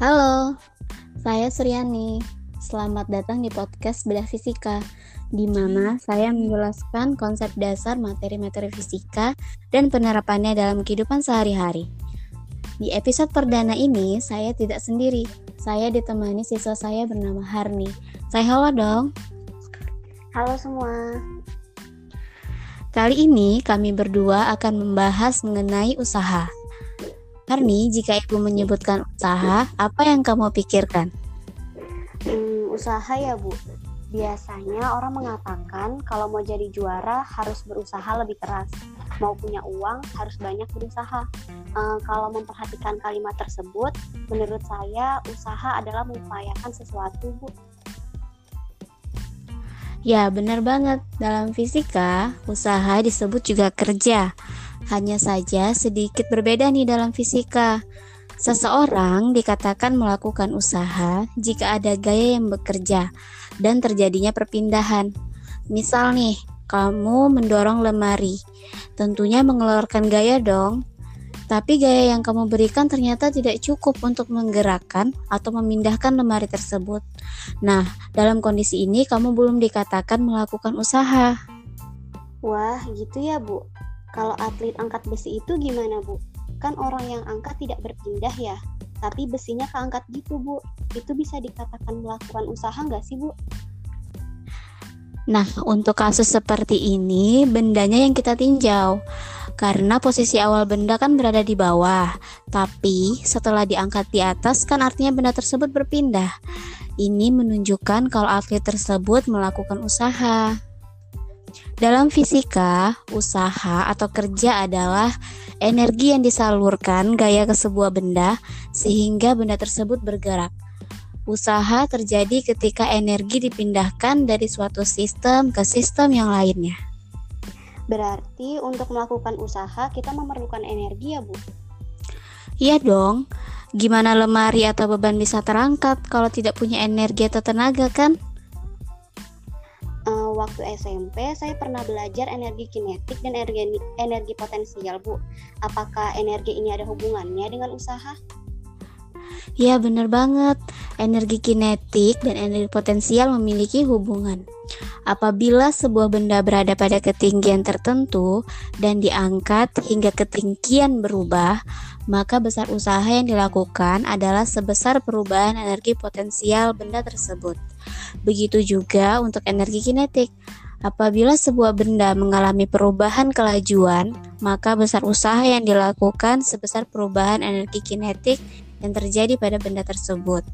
Halo, saya Suryani. Selamat datang di podcast Bedah Fisika, di mana saya menjelaskan konsep dasar materi-materi fisika dan penerapannya dalam kehidupan sehari-hari. Di episode perdana ini, saya tidak sendiri. Saya ditemani siswa saya bernama Harni. Saya halo dong. Halo semua. Kali ini kami berdua akan membahas mengenai usaha. Harni, jika ibu menyebutkan usaha, apa yang kamu pikirkan? Hmm, usaha ya bu. Biasanya orang mengatakan kalau mau jadi juara harus berusaha lebih keras. Mau punya uang harus banyak berusaha. Uh, kalau memperhatikan kalimat tersebut, menurut saya usaha adalah mengupayakan sesuatu bu. Ya, benar banget. Dalam fisika, usaha disebut juga kerja. Hanya saja sedikit berbeda nih dalam fisika. Seseorang dikatakan melakukan usaha jika ada gaya yang bekerja dan terjadinya perpindahan. Misal nih, kamu mendorong lemari. Tentunya mengeluarkan gaya dong. Tapi gaya yang kamu berikan ternyata tidak cukup untuk menggerakkan atau memindahkan lemari tersebut. Nah, dalam kondisi ini kamu belum dikatakan melakukan usaha. Wah, gitu ya, Bu. Kalau atlet angkat besi itu gimana Bu? Kan orang yang angkat tidak berpindah ya, tapi besinya keangkat gitu Bu. Itu bisa dikatakan melakukan usaha nggak sih Bu? Nah, untuk kasus seperti ini, bendanya yang kita tinjau. Karena posisi awal benda kan berada di bawah, tapi setelah diangkat di atas kan artinya benda tersebut berpindah. Ini menunjukkan kalau atlet tersebut melakukan usaha. Dalam fisika, usaha atau kerja adalah energi yang disalurkan gaya ke sebuah benda sehingga benda tersebut bergerak. Usaha terjadi ketika energi dipindahkan dari suatu sistem ke sistem yang lainnya. Berarti untuk melakukan usaha kita memerlukan energi ya, Bu? Iya dong. Gimana lemari atau beban bisa terangkat kalau tidak punya energi atau tenaga kan? Uh, waktu SMP saya pernah belajar energi kinetik dan energi energi potensial, Bu. Apakah energi ini ada hubungannya dengan usaha? Ya, benar banget. Energi kinetik dan energi potensial memiliki hubungan. Apabila sebuah benda berada pada ketinggian tertentu dan diangkat hingga ketinggian berubah, maka besar usaha yang dilakukan adalah sebesar perubahan energi potensial benda tersebut. Begitu juga untuk energi kinetik. Apabila sebuah benda mengalami perubahan kelajuan, maka besar usaha yang dilakukan sebesar perubahan energi kinetik yang terjadi pada benda tersebut.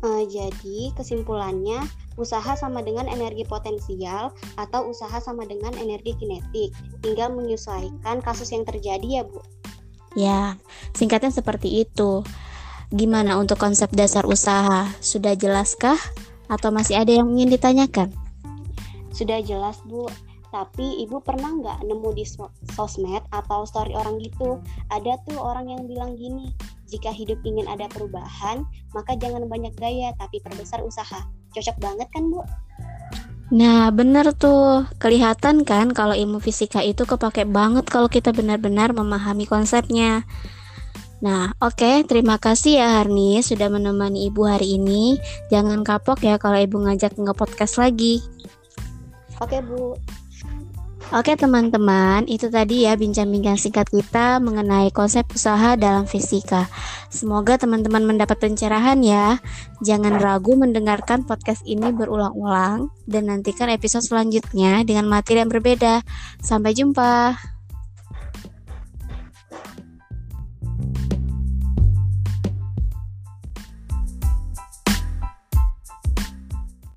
Uh, jadi kesimpulannya usaha sama dengan energi potensial atau usaha sama dengan energi kinetik. Tinggal menyesuaikan kasus yang terjadi ya Bu. Ya, singkatnya seperti itu. Gimana untuk konsep dasar usaha? Sudah jelaskah? Atau masih ada yang ingin ditanyakan? Sudah jelas Bu. Tapi ibu pernah nggak nemu di sosmed atau story orang gitu? Ada tuh orang yang bilang gini, jika hidup ingin ada perubahan, maka jangan banyak gaya tapi perbesar usaha. Cocok banget kan, Bu? Nah, bener tuh. Kelihatan kan kalau ilmu fisika itu kepake banget kalau kita benar-benar memahami konsepnya. Nah, oke, okay, terima kasih ya Harni sudah menemani Ibu hari ini. Jangan kapok ya kalau Ibu ngajak nge-podcast lagi. Oke, Bu. Oke teman-teman, itu tadi ya bincang-bincang singkat kita mengenai konsep usaha dalam fisika. Semoga teman-teman mendapat pencerahan ya. Jangan ragu mendengarkan podcast ini berulang-ulang dan nantikan episode selanjutnya dengan materi yang berbeda. Sampai jumpa.